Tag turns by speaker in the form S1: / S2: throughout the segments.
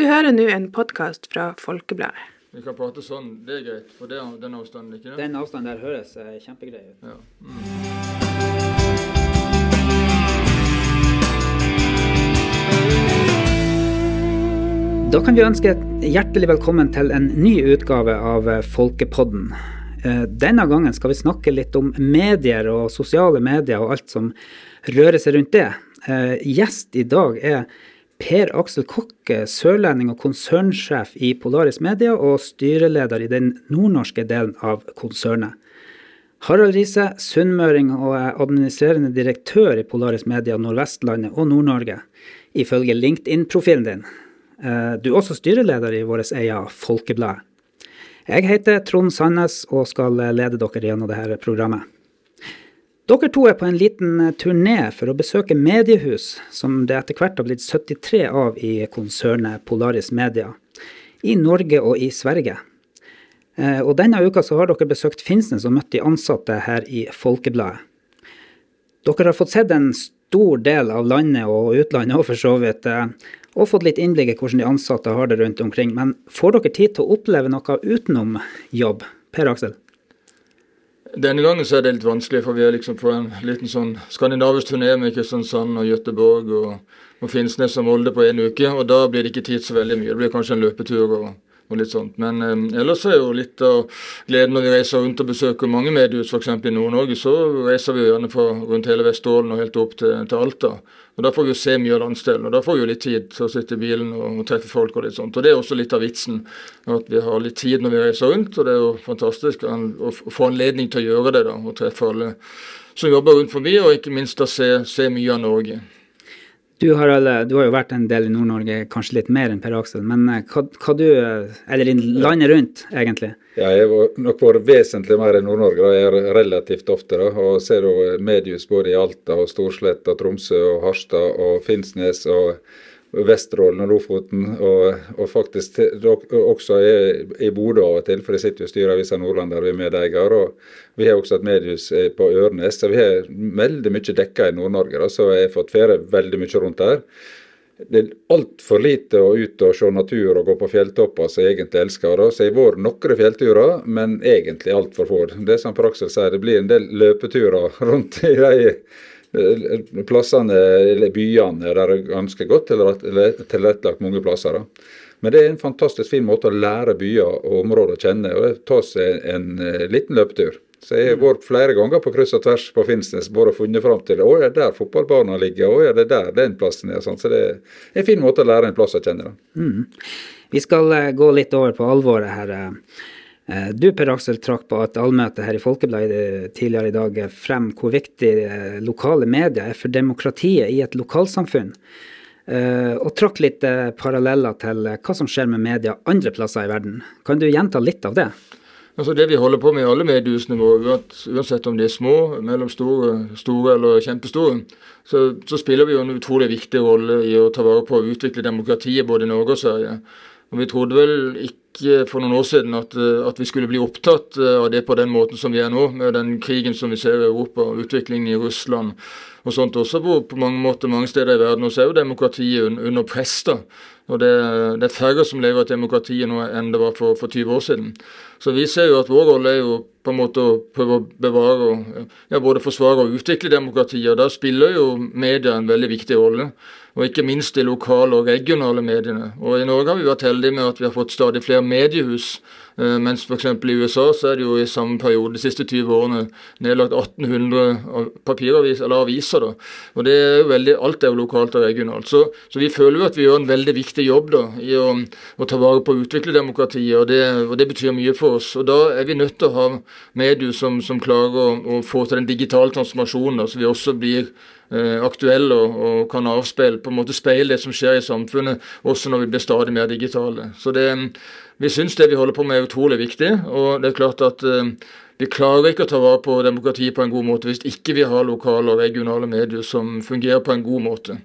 S1: Du hører nå en podkast fra Folkebladet.
S2: Vi kan prate sånn, det er greit, for det er den avstanden, ikke det?
S3: Den avstanden der høres eh, kjempegrei ut.
S2: Ja. Mm.
S3: Da kan vi ønske hjertelig velkommen til en ny utgave av eh, Folkepodden. Eh, Denne gangen skal vi snakke litt om medier og sosiale medier og alt som rører seg rundt det. Eh, Gjest i dag er Per Aksel Kokke, sørlending og konsernsjef i Polaris Media og styreleder i den nordnorske delen av konsernet. Harald Riise, sunnmøring og er administrerende direktør i Polaris Media Nordvestlandet og Nord-Norge, ifølge LinkedIn-profilen din. Eh, Du er også styreleder i vårt eget Folkeblad. Jeg heter Trond Sandnes og skal lede dere gjennom dette programmet. Dere to er på en liten turné for å besøke mediehus, som det etter hvert har blitt 73 av i konsernet Polaris Media, i Norge og i Sverige. Eh, Og denne uka så har dere besøkt Finnsnes og møtt de ansatte her i Folkebladet. Dere har fått sett en stor del av landet og utlandet og for så vidt, eh, og fått litt innblikk i hvordan de ansatte har det rundt omkring. Men får dere tid til å oppleve noe utenom jobb? Per Aksel?
S2: Denne gangen så er det litt vanskelig, for vi er liksom på en liten sånn skandinavisk turné med Kristiansand og Göteborg og, og Finnsnes og Molde på en uke, og da blir det ikke tid så veldig mye. Det blir kanskje en løpetur og, og litt sånt. Men eh, ellers er jo litt av gleden når vi reiser rundt og besøker mange mediehus, f.eks. i Nord-Norge, så reiser vi gjerne fra rundt hele Vesterålen og helt opp til, til Alta. Og Da får vi jo se mye av landsdelen, og da får vi jo litt tid til å sitte i bilen og, og treffe folk og litt sånt. Og Det er også litt av vitsen, at vi har litt tid når vi reiser rundt. Og det er jo fantastisk å, å få anledning til å gjøre det, da, og treffe alle som jobber rundt forbi, og ikke minst å se, se mye av Norge.
S3: Du har, alle, du har jo vært en del i Nord-Norge, kanskje litt mer enn Per Aksel. Men eh, hva, hva du eh, Eller i landet rundt, egentlig.
S4: Ja, jeg har nok vært vesentlig mer i Nord-Norge. Jeg er relativt ofte. da, og Ser da mediehus både i Alta, og Storsletta, Tromsø, og Harstad, og Finnsnes og Vesterålen og Lofoten. Og, og faktisk også i, i Bodø av og til, for jeg sitter jo i styret i Avisa Nordland der vi er medeier. og Vi har også et mediehus eh, på Ørnes, så vi har veldig mye dekka i Nord-Norge. Så jeg har fått ferie veldig mye rundt her. Det er altfor lite å ut og se natur og gå på fjelltopper som jeg egentlig elsker. da, Så jeg har vært noen fjellturer, men egentlig altfor få. Det som Praksel sier, det blir en del løpeturer rundt i de plassene, eller byene der er ganske godt tilrett- tilrettelagt mange plasser. da. Men det er en fantastisk fin måte å lære byer og områder å kjenne, og det seg en eh, liten løpetur. Så jeg har vært flere ganger på kryss og tvers på Finnsnes, bare funnet fram til Å, er det der fotballbarna ligger? Å, er det der den plassen er? Sånn. Så det er en fin måte å lære en plass å kjenne. Da.
S3: Vi skal eh, gå litt over på alvoret her. Eh. Du, Per Aksel, trakk på et allmøte her i Folkebladet eh, tidligere i dag eh, frem hvor viktig lokale medier er for demokratiet i et lokalsamfunn. Og trakk litt paralleller til hva som skjer med media andre plasser i verden. Kan du gjenta litt av det?
S2: Altså Det vi holder på med i alle mediehusene våre, uansett om de er små, mellomstore, store eller kjempestore, så, så spiller vi jo en utrolig viktig rolle i å ta vare på og utvikle demokratiet både i Norge og Sverige. Og Vi trodde vel ikke for noen år siden at, eh, at vi skulle bli opptatt eh, av det på den måten som vi er nå, med den krigen som vi ser i Europa, utviklingen i Russland og sånt også, hvor på mange måter mange steder i verden også er jo demokratiet un- under press. da. Og det, det er færre som lever i demokratiet nå enn det var for, for 20 år siden. Så vi ser jo at vår rolle er jo på en måte å prøve å bevare og ja, både forsvare og utvikle demokratiet. og Da spiller jo media en veldig viktig rolle. Og ikke minst de lokale og regionale mediene. Og I Norge har vi vært heldige med at vi har fått stadig flere mediehus. Eh, Mens f.eks. i USA så er det jo i samme periode de siste 20 årene nedlagt 1800 papiraviser, eller aviser. da. Og det er jo veldig, Alt er jo lokalt og regionalt. Så, så vi føler jo at vi gjør en veldig viktig jobb da, i å, å ta vare på og utvikle demokratiet, og det, og det betyr mye for oss. Og Da er vi nødt til å ha medier som, som klarer å, å få til den digitale transformasjonen, da, så vi også blir eh, aktuelle og, og kan avspeile, på en måte speile det som skjer i samfunnet, også når vi blir stadig mer digitale. Så det, Vi syns det vi holder på med er utrolig viktig, og det er klart at eh, vi klarer ikke å ta vare på demokratiet på en god måte hvis ikke vi har lokale og regionale medier som fungerer på en god måte.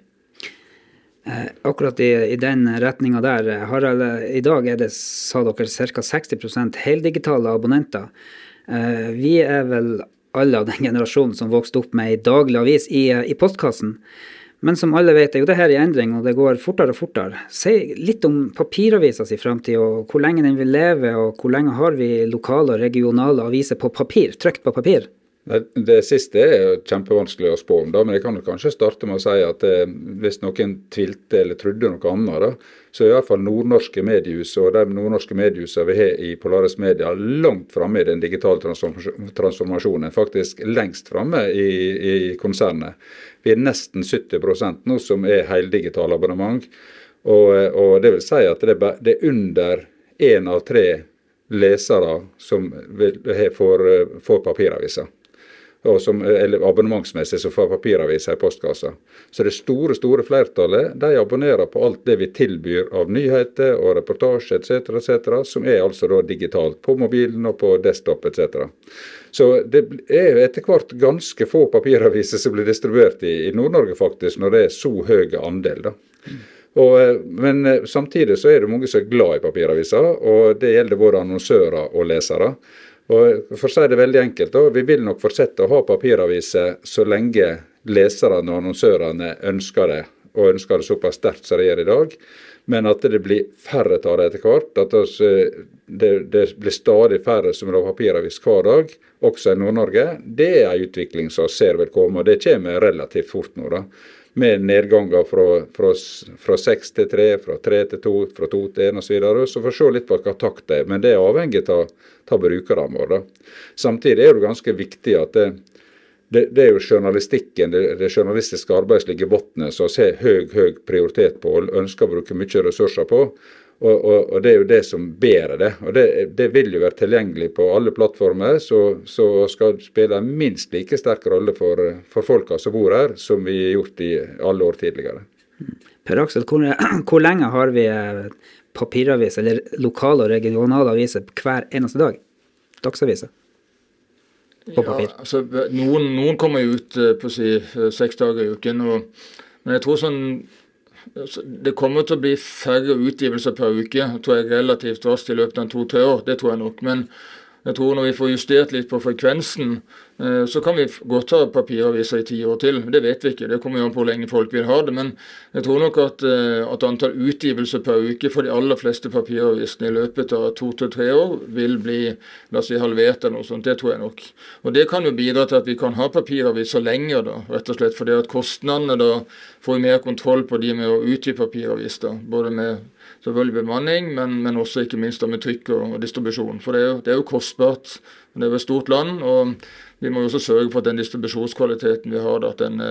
S3: Eh, Akkurat i, i den retninga der, eh, Harald, i dag er det, sa dere, ca. 60 heldigitale abonnenter. Vi er vel alle av den generasjonen som vokste opp med ei daglig avis i, i postkassen. Men som alle vet, er jo det her i endring, og det går fortere og fortere. Si litt om papiravisas si framtid, og hvor lenge den vil leve, og hvor lenge har vi lokale og regionale aviser på papir, trykt på papir?
S4: Det siste er jo kjempevanskelig å spå om, da, men jeg kan kanskje starte med å si at eh, hvis noen tvilte eller trodde noe annet, da, så er iallfall nordnorske mediehus og de nordnorske mediehusene vi har i Polaris Media langt framme i den digitale transformasjonen. Faktisk lengst framme i, i, konsernet. Vi er nesten 70% nå som er heldigitale abonnement. Og, og, det vil si at det, det er under én av tre lesere som får, får papiraviser som, eller abonnementsmessig som får papiraviser i postkassa. Så det store store flertallet de abonnerer på alt det vi tilbyr av nyheter og reportasje etc., etc., som er altså da digitalt på mobilen og på desktop etc. Så det er etter hvert ganske få papiraviser som blir distribuert i, i Nord-Norge, faktisk, når det er så høy andel. da. Og, eh, men eh, samtidig så er det mange som er glad i papiraviser, og det gjelder både annonsører og lesere. Og For å si det veldig enkelt, da, vi vil nok fortsette å ha papiraviser så lenge leserne og annonsørene ønsker det, og ønsker det såpass sterkt som de gjør i dag. Men at det blir færre av det etter hvert. At det, det, blir stadig færre som vil ha papiravis hver dag, også i Nord-Norge. Det er en utvikling som ser vil komme, og det kommer relativt fort nå. da med nedganger fra, fra, fra 6 til 3, fra 3 til 2, fra 2 til 1 osv. Så, videre. så får vi se litt på hva takt det er. Men det er avhengig av, av brukerne våre. Samtidig er det ganske viktig at det, det, det er jo journalistikken, det, det journalistiske arbeidet som ligger i bunnen, som har høy, høy prioritet på og ønsker å bruke mye ressurser på. Og, og, og, Det er jo det som bærer det. og det, det, vil jo være tilgjengelig på alle plattformer. Så, så skal spille en minst like sterk rolle for, for folka som bor her, som vi har gjort i alle år tidligere.
S3: Per Aksel, hvor, hvor lenge har vi papiraviser, eller lokale og regionale aviser hver eneste dag? Dagsaviser?
S2: På papir. Ja, altså, noen, noen kommer jo ut eh, på si, eh, seks dager i uken. Og, men jeg tror sånn det kommer til å bli færre utgivelser per uke tror jeg relativt raskt i løpet av to-tre år. Det tror jeg nok. Men jeg tror når vi får justert litt på frekvensen, Eh, så kan vi godt ha papiraviser i ti år til. Det vet vi ikke. Det kommer jo an på hvor lenge folk vil ha det. Men jeg tror nok at, eh, at antall utgivelser per uke for de aller fleste papiravisene i løpet av to til tre år vil bli la oss si, halvert eller noe sånt. Det tror jeg nok. Og Det kan jo bidra til at vi kan ha papiraviser lenger, da, rett og slett fordi at kostnadene da får vi mer kontroll på de med å utgi papiraviser. Både med selvfølgelig bemanning, men, men også ikke minst med trykk og, og distribusjon. For det er, jo, det er jo kostbart. Det er jo et stort land. og vi må jo også sørge for at den distribusjonskvaliteten vi har, at den,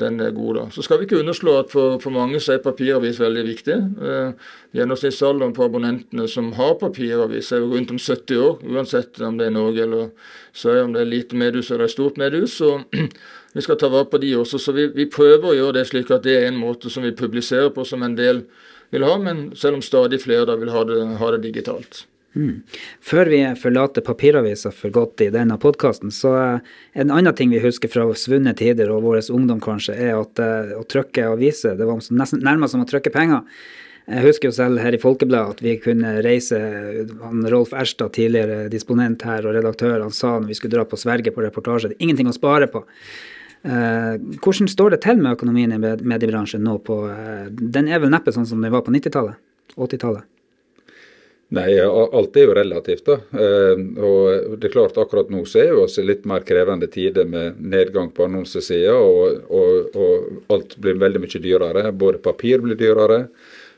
S2: den er god. da. Så skal vi ikke underslå at for, for mange så er papiravis veldig viktig. Eh, Gjennomsnittsalderen på abonnentene som har papiravis er jo rundt om 70 år, uansett om det er Norge eller Sverige, om det er lite medhus eller stort medhus. Så vi skal ta vare på de også. Så vi, vi, prøver å gjøre det slik at det er en måte som vi publiserer på som en del vil ha, men selv om stadig flere da vil ha det, ha det digitalt.
S3: Mm. Før vi forlater papiravisa for godt i denne podkasten, så en annen ting vi husker fra svunne tider og vår ungdom kanskje, er at uh, å trykke aviser det var nesten nærmest som å trykke penger. Jeg husker jo selv her i Folkebladet at vi kunne reise han Rolf Erstad, tidligere disponent her og redaktør, han sa når vi skulle dra på Sverige på reportasje, det er ingenting å spare på. Uh, hvordan står det til med økonomien i mediebransjen nå på uh, Den er vel neppe sånn som den var på 90-tallet? 80-tallet?
S4: Nei, alt er jo relativt. da. Eh, og det er klart Akkurat nå så er vi også litt mer krevende tider med nedgang på annonsesida, og, og, og alt blir veldig mye dyrere. Både papir blir dyrere,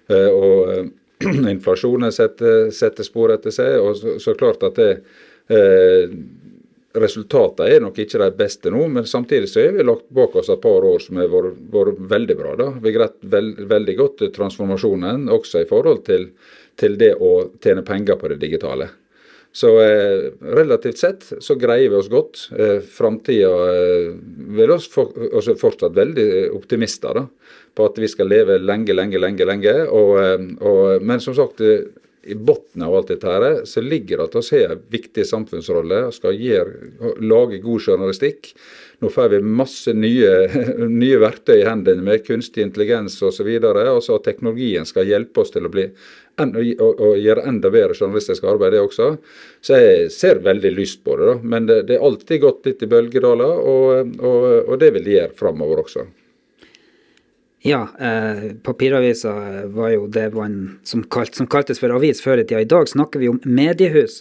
S4: eh, og eh, inflasjonen setter, setter, spor etter seg. og Så, så klart at det, Resultatene er nok ikke de beste nå, men samtidig så har vi lagt bak oss et par år som har vært, veldig bra. da. Vi har greid veld, veldig godt transformasjonen, også i forhold til til det å tjene penger på det digitale. Så eh, relativt sett så greier vi oss godt. Eh, Framtida eh, vil oss for, også fortsatt veldig optimister da, på at vi skal leve lenge, lenge, lenge. lenge. Og, eh, og, men som sagt, eh, i bunnen av alt dette her, så ligger det at vi har en viktig samfunnsrolle og skal gjøre, lage god journalistikk. Nå får vi masse nye, nye verktøy i hendene med kunstig intelligens osv. Altså teknologien skal hjelpe oss til å, bli, å gjøre enda bedre journalistisk arbeid, det også. Så jeg ser veldig lyst på det. Da. Men det, det er alltid gått litt i bølgedaler, og, og, og det vil det gjøre framover også.
S3: Ja, eh, papiravisa var jo det man, som, kalt, som, kaltes for avis før i tida. I dag snakker vi om mediehus.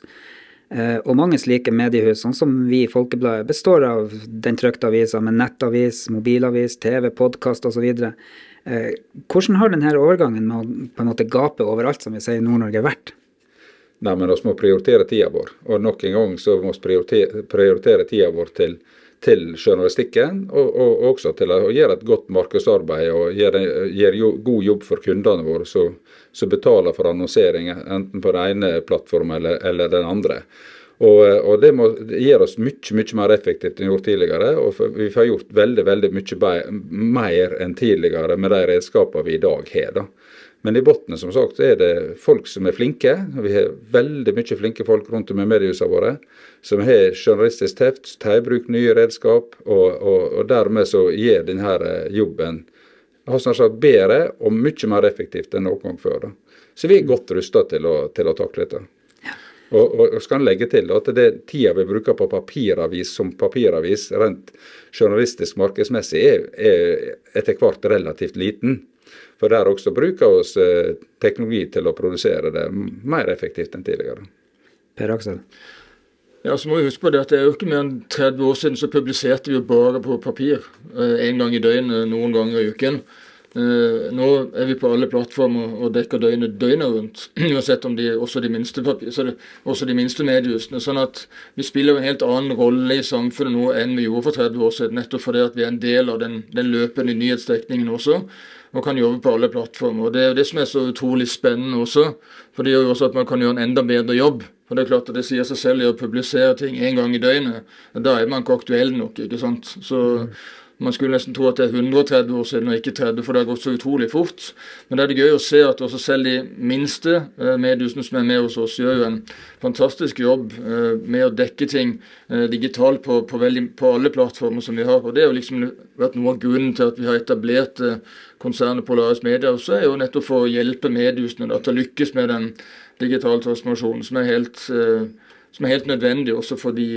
S3: Eh, og mange slike mediehus, sånn som vi i Folkebladet, består av den trykte avisa med nettavis, mobilavis, TV, podkast osv. Eh, hvordan har denne overgangen med å på en måte gape overalt, som vi sier i Nord-Norge, vært?
S4: Nei, men Vi må prioritere tida vår. Og nok en gang så må vi prioritere, prioritere tida vår til til journalistikken, og, og, også til å gjøre et godt markedsarbeid og gjøre, gjøre jo, god jobb for kundene våre som betaler for annonsering, enten på den ene plattformen eller, eller den andre. Og, og Det må det gjør oss mye mye mer effektivt enn gjort tidligere. og Vi får gjort veldig veldig mye mer enn tidligere med de redskapene vi i dag har. da. Men i bunnen som sagt, er det folk som er flinke. Vi har veldig mye flinke folk rundt om i mediehusene våre som har journalistisk teft, tar i bruk nye redskap, og, og, og dermed så gjør denne eh, jobben sagt bedre og mye mer effektivt enn noen gang før. Da. Så vi er godt rusta til, til, å takle dette. Og, og, og skal legge til at det tida vi bruker på papiravis som papiravis, rent journalistisk markedsmessig, er, er etter hvert relativt liten. For der også bruker vi eh, teknologi til å produsere det mer effektivt enn tidligere.
S3: Per Aksel?
S2: Ja, så må vi huske på det at det er jo ikke mer enn 30 år siden så publiserte vi jo bare på papir. Én eh, gang i døgnet, noen ganger i uken. Eh, nå er vi på alle plattformer og dekker døgnet døgnet rundt. Uansett om de også de minste papir, også de minste mediehusene. Sånn at vi spiller en helt annen rolle i samfunnet nå enn vi gjorde for 30 år siden. Nettopp fordi at vi er en del av den, den løpende nyhetsdekningen også og kan jobbe på alle plattformer. Og Det er jo det som er så utrolig spennende også. For det gjør jo også at man kan gjøre en enda bedre jobb. For Det er klart at det sier seg selv i å publisere ting én gang i døgnet. Da er man ikke aktuell nok. ikke sant? Så man skulle nesten tro at det er 130 år siden og ikke 30, for det har gått så utrolig fort. Men det er det gøy å se at også selv de minste eh, mediehusene som er med hos oss, gjør jo en fantastisk jobb eh, med å dekke ting eh, digitalt på, på, veldig, på, alle plattformer som vi har. Og Det har liksom vært noe av grunnen til at vi har etablert konsernet Polaris Media. også er jo nettopp for å hjelpe mediehusene da, til å lykkes med den digitale transformasjonen, som er helt, som er helt nødvendig også for, de,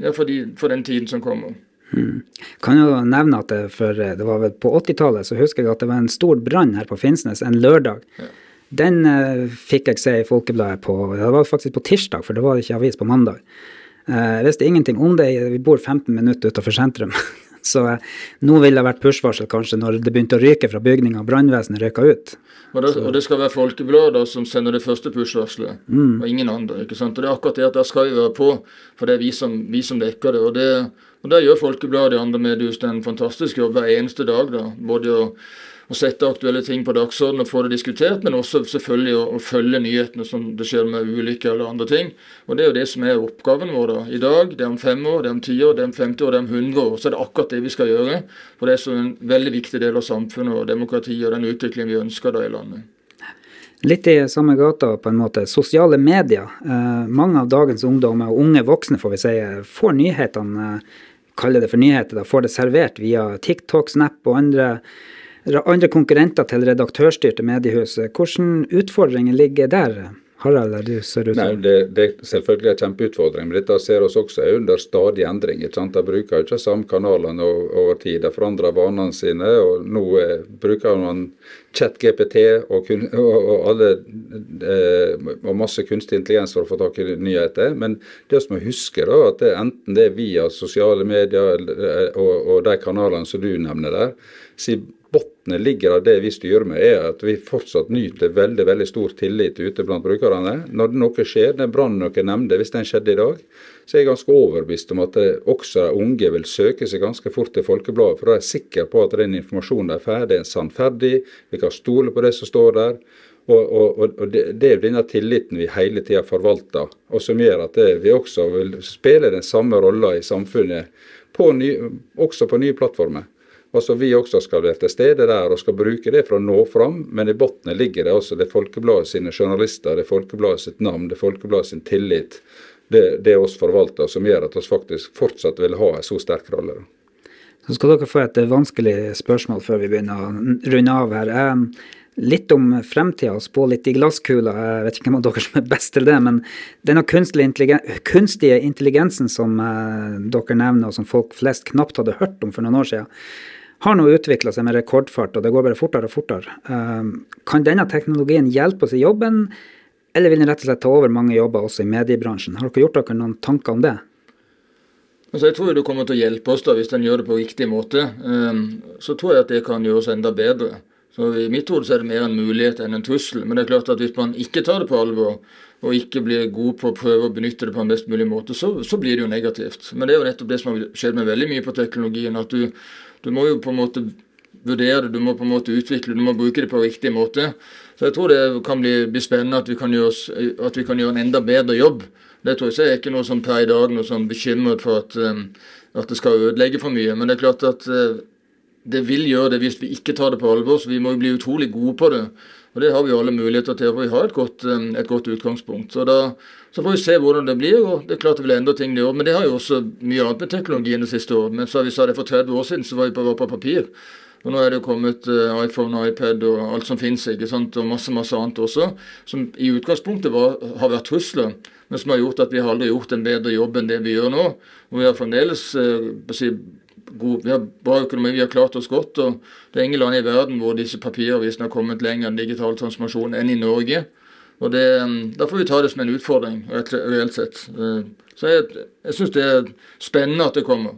S2: ja, for, de, for den tiden som kommer.
S3: Mm. Kan jo nevne at det, for, det var vel på 80-tallet så husker jeg at det var en stor brann her på Finnsnes en lørdag. Ja. Den uh, fikk jeg se i Folkebladet på Det var faktisk på tirsdag, for det var ikke avis på mandag. Uh, jeg visste ingenting om det. Vi bor 15 minutter utenfor sentrum. så uh, nå ville det vært push-varsel kanskje når det begynte å ryke fra bygninga og brannvesenet røyka ut.
S2: Og det, og det, skal være Folkebladet som sender det første push-varselet, mm. og ingen andre. ikke sant? Og det er akkurat det at der skal vi være på, for det er vi som, vi som dekker det. og det og Der gjør Folkebladet og andre mediehus en fantastisk jobb hver eneste dag. da, Både å, å sette aktuelle ting på dagsordenen og få det diskutert, men også selvfølgelig å, å, følge nyhetene som det skjer med ulykker eller andre ting. Og Det er jo det som er oppgaven vår da. i dag. Det er om fem år, det er om ti år, det er om 50 år, det er om 100 år. Så er det akkurat det vi skal gjøre. For det er så en veldig viktig del av samfunnet og demokratiet og den utviklingen vi ønsker da i landet.
S3: Litt i samme gata, på en måte. Sosiale medier. Eh, mange av dagens ungdommer, og unge voksne får vi si, får nyhetene eh, kaller det for nyheter, da, får det servert via TikTok, Snap og andre, andre konkurrenter til redaktørstyrte mediehus. Hvilke utfordringer ligger der? Harald, du ser ut
S4: som det, det, er selvfølgelig en kjempeutfordring, men dette ser oss også under stadig endring. ikke sant? De bruker jo ikke samme kanalene over tid. De forandrer vanene sine. og Nå eh, bruker man ChatGPT og, og, og, alle, eh, og masse kunstig intelligens for å få tak i nyheter. Men det som må huske, da, at det, enten det er via sosiale medier eh, og, og de kanalene som du nevner der, si bunnen ligger av det vi styrer med, er at vi fortsatt nyter veldig veldig stor tillit ute blant brukerne. Når noe skjer, den brannen dere nevnte, hvis den skjedde i dag, så er jeg ganske overbevist om at også de unge vil søke seg ganske fort til Folkebladet. For da er jeg sikker på at den informasjonen de får, det er sannferdig, vi kan stole på det som står der. Og, og, og det, det, er denne tilliten vi hele tida forvalter, og som gjør at det, vi også vil spille den samme rolla i samfunnet, på ny, også på nye plattformer. Altså Vi også skal være til stede der og skal bruke det for å nå fram, men i bunnen ligger det også det Folkebladet sine journalister, det Folkebladet sitt navn, det Folkebladet sin tillit. Det, det oss forvalter som gjør at vi faktisk fortsatt vil ha en så sterk rolle.
S3: Så skal dere få et vanskelig spørsmål før vi begynner å runde av her. Litt om fremtida, spå litt i glasskula. Jeg vet ikke hvem av dere som er best til det, men denne kunstige intelligensen som eh, dere nevner, og som folk flest knapt hadde hørt om for noen år siden, har nå utvikla seg med rekordfart, og det går bare fortere og fortere. Kan denne teknologien hjelpe oss i jobben, eller vil den rett og slett ta over mange jobber også i mediebransjen? Har dere gjort dere noen tanker om det?
S2: Altså jeg tror det kommer til å hjelpe oss da, hvis den gjør det på riktig måte. Så tror jeg at det kan gjøre oss enda bedre. Så I mitt hode er det mer en mulighet enn en trussel. Men det er klart at hvis man ikke tar det på alvor, og ikke blir god på å prøve å benytte det på en best mulig måte, så, så blir det jo negativt. Men det er jo nettopp det som har skjedd med veldig mye på teknologien. At du, du må jo på en måte vurdere det, du må på en måte utvikle du må bruke det på riktig måte. Så jeg tror det kan bli, bli spennende at vi kan, gjøre, at vi kan, gjøre, en enda bedre jobb. Det tror jeg er ikke noe som per i dag noe sånn bekymret for at, um, at det skal ødelegge for mye. Men det er klart at uh, det vil gjøre det hvis vi ikke tar det på alvor. Så vi må jo bli utrolig gode på det. Og det har vi jo alle muligheter til. For vi har et godt, et godt utgangspunkt. Så da så får vi se hvordan det blir. og Det er klart det vil endre ting det år. Men det har jo også mye annet med teknologien det siste året. Men så vi sa det for 30 år siden, så var vi bare på papir. Og nå er det kommet uh, iPhone, iPad og alt som finnes, ikke sant? og masse masse annet også, som i utgangspunktet var, har vært trusler, men som har gjort at vi har aldri gjort en bedre jobb enn det vi gjør nå. Og vi har fremdeles si, god, vi har bra økonomi, vi har klart oss godt. og Det er ingen land i verden hvor disse papiravisene har kommet lenger enn digital transformasjon enn i Norge. og det, um, Da får vi ta det som en utfordring, reelt sett. Eh, så jeg, jeg syns det er spennende at det kommer.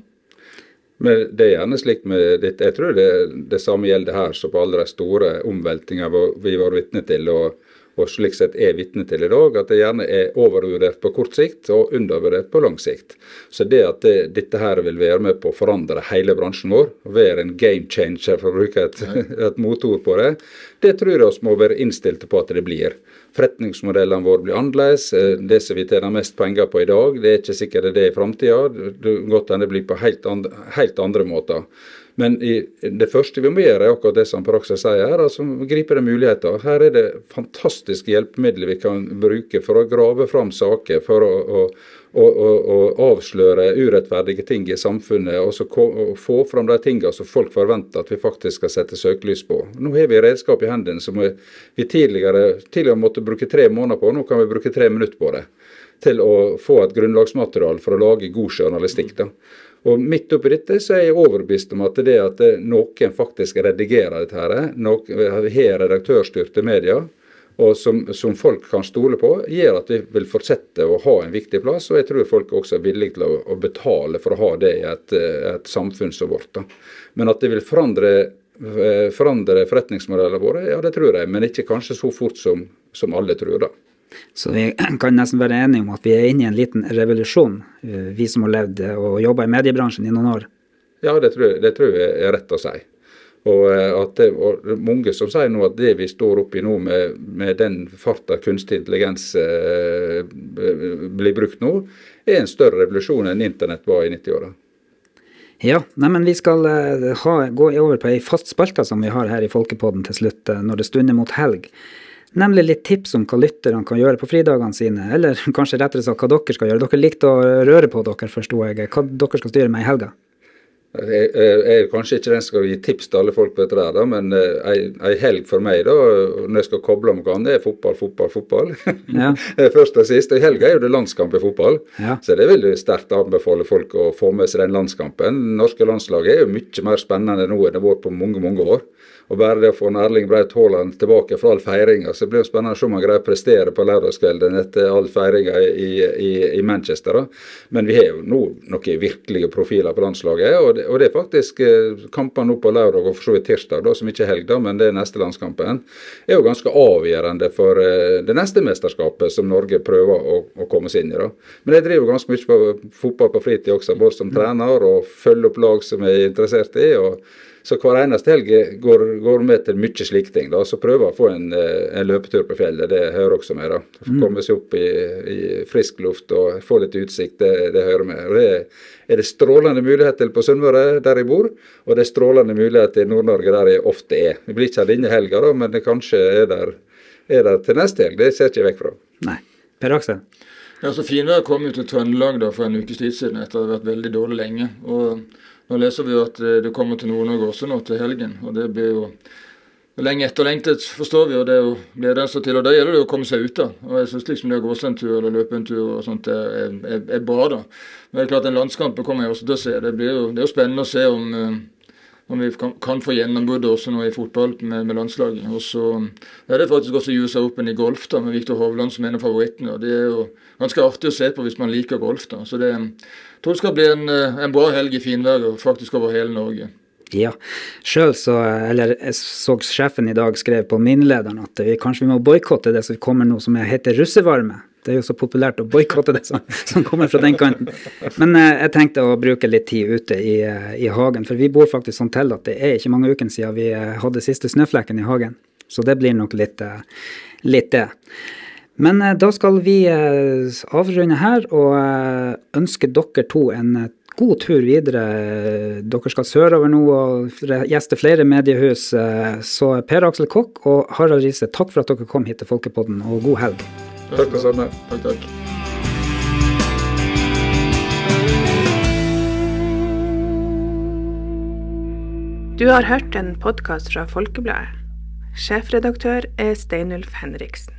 S4: Men det er gjerne slik med ditt Jeg tror det, det samme gjelder her som på alle de store omveltingene vi var vitne til. og og slik sett er vitne til i dag, at det gjerne er overvurdert på kort sikt og undervurdert på lang sikt. Så det at det, dette her vil være med på å forandre hele bransjen vår, være en game changer, for å bruke et, et motord på det, det tror jeg vi må være innstilte på at det blir. Forretningsmodellene våre blir annerledes. Det som vi tjener mest penger på i dag, det er ikke sikkert det er i framtida. Godt hende det blir på helt andre, helt andre måter. Men i, det første vi må gjøre, er akkurat det som Praksis sier her, altså gripe de muligheter. Her er det fantastiske hjelpemidler vi kan bruke for å grave fram saker, for å, å, å, avsløre urettferdige ting i samfunnet, og, så, få fram de tingene som folk forventer at vi faktisk skal sette søkelys på. Nå har vi redskap i hendene som vi tidligere, tidligere måtte bruke tre måneder på, nå kan vi bruke tre minutter på det til å få et grunnlagsmateriale for å lage god journalistikk. da. Og Midt oppi dette så er jeg overbevist om at det at noen faktisk redigerer dette, her, noen har redaktørstyrte medier, og som, som, folk kan stole på, gjør at vi vil fortsette å ha en viktig plass. Og jeg tror folk også er villige til å, å betale for å ha det i et, et samfunn som vårt. Da. Men at det vil forandre, forandre forretningsmodellene våre, ja det tror jeg. Men ikke kanskje så fort som, som alle tror. da.
S3: Så vi kan nesten være enige om at vi er inne i en liten revolusjon, eh, vi som har levd og jobba i mediebransjen i noen år.
S4: Ja, det tror, jeg, det tror jeg er rett å si. Og, eh, at det, og mange som sier nå at det vi står oppi nå med, med den farta kunstig intelligens eh, blir brukt nå, er en større revolusjon enn internett var i 90-åra.
S3: Ja, nei, men vi skal uh, ha, gå over på ei fast spalte som vi har her i Folkepodden til slutt, når det stunder mot helg nemlig litt tips om hva lytterne kan gjøre på fridagene sine, eller kanskje rettere sagt hva dere skal gjøre. Dere likte å røre på dere, forsto jeg. Hva dere skal styre med i helga?
S4: Jeg, er kanskje ikke den som skal gi tips til alle folk på dette, der, men ei, ei helg for meg da, når jeg skal koble om noe det er fotball, fotball, fotball. Ja. Først og sist. I helga er jo det landskamp i fotball, ja. så det er veldig sterkt anbefale folk å få med seg den landskampen. Det norske landslaget er jo mye mer spennende nå enn det har vært på mange, mange år. Og bare det å få Erling Braut Haaland tilbake fra all feiringa, så blir det spennende å se om han greier å prestere på lørdagskvelden etter all feiringa i, i, i, Manchester. Da. Men vi har jo nå noen virkelige profiler på landslaget. Og det, og det er faktisk eh, kampene nå på lørdag og for så vidt tirsdag, da, som ikke er helg, da, men det er neste landskampen, er jo ganske avgjørende for eh, det neste mesterskapet som Norge prøver å, å komme seg inn i. da. Men jeg driver ganske mye på fotball på fritid også, både som trener og følger opp lag som jeg er interessert i. og så hver eneste helg går, går med til mye slike ting. da, Så prøver å få en, eh, en, løpetur på fjellet. Det hører også med. da. Få Komme seg opp i, i, frisk luft og få litt utsikt, det, det hører med. Og Det er det strålende mulighet til på Sunnmøre, der jeg bor, og det er strålende mulighet til Nord-Norge, der jeg ofte er. Det blir ikke her denne helga, da, men det kanskje er der, er der til neste helg. Det ser jeg ikke vekk fra.
S3: Nei. Per Aksel?
S2: Ja, så Finværet kom jo til Trøndelag da for en ukes tid siden etter å ha vært veldig dårlig lenge. og nå leser vi jo at eh, det kommer til Nord-Norge også nå til helgen. og det blir jo lenge etterlengtet, forstår vi, og det er jo gledelse til. og Da gjelder det å komme seg ut. da, og Jeg syns liksom det å gå seg en tur eller løpe en tur og sånt er, er, er bra. da. Men det er klart en landskamp kommer jeg også til å se. Det blir jo, det er jo spennende å se om, eh, om vi kan, kan få gjennombruddet også nå i fotball med, med landslaget. Og så er det faktisk også USA Open i golf da, med Viktor Hovland som en av favorittene. og Det er jo ganske artig å se på hvis man liker golf. da, så det jeg tror det skal bli en, en bra helg i finvær faktisk over hele Norge.
S3: Ja, sjøl så Eller jeg så sjefen i dag skrev på Minlederen at vi kanskje vi må boikotte det som kommer nå som heter russevarme. Det er jo så populært å boikotte det som, som, kommer fra den kanten. Men eh, jeg tenkte å bruke litt tid ute i, eh, i, hagen, for vi bor faktisk sånn til at det er ikke mange ukene siden vi eh, hadde siste snøflekken i hagen. Så det blir nok litt, eh, litt det. Men eh, da skal vi eh, avrunde her og ønske dere to en god tur videre. Dere skal sørover nå og gjeste flere mediehus. Så Per Aksel Kokk og Harald Riise, takk for at dere kom hit til Folkepodden, og god helg.
S4: Takk det samme.
S2: Takk, takk.
S1: Du har hørt en podkast fra Folkebladet. Sjefredaktør er Steinulf Henriksen.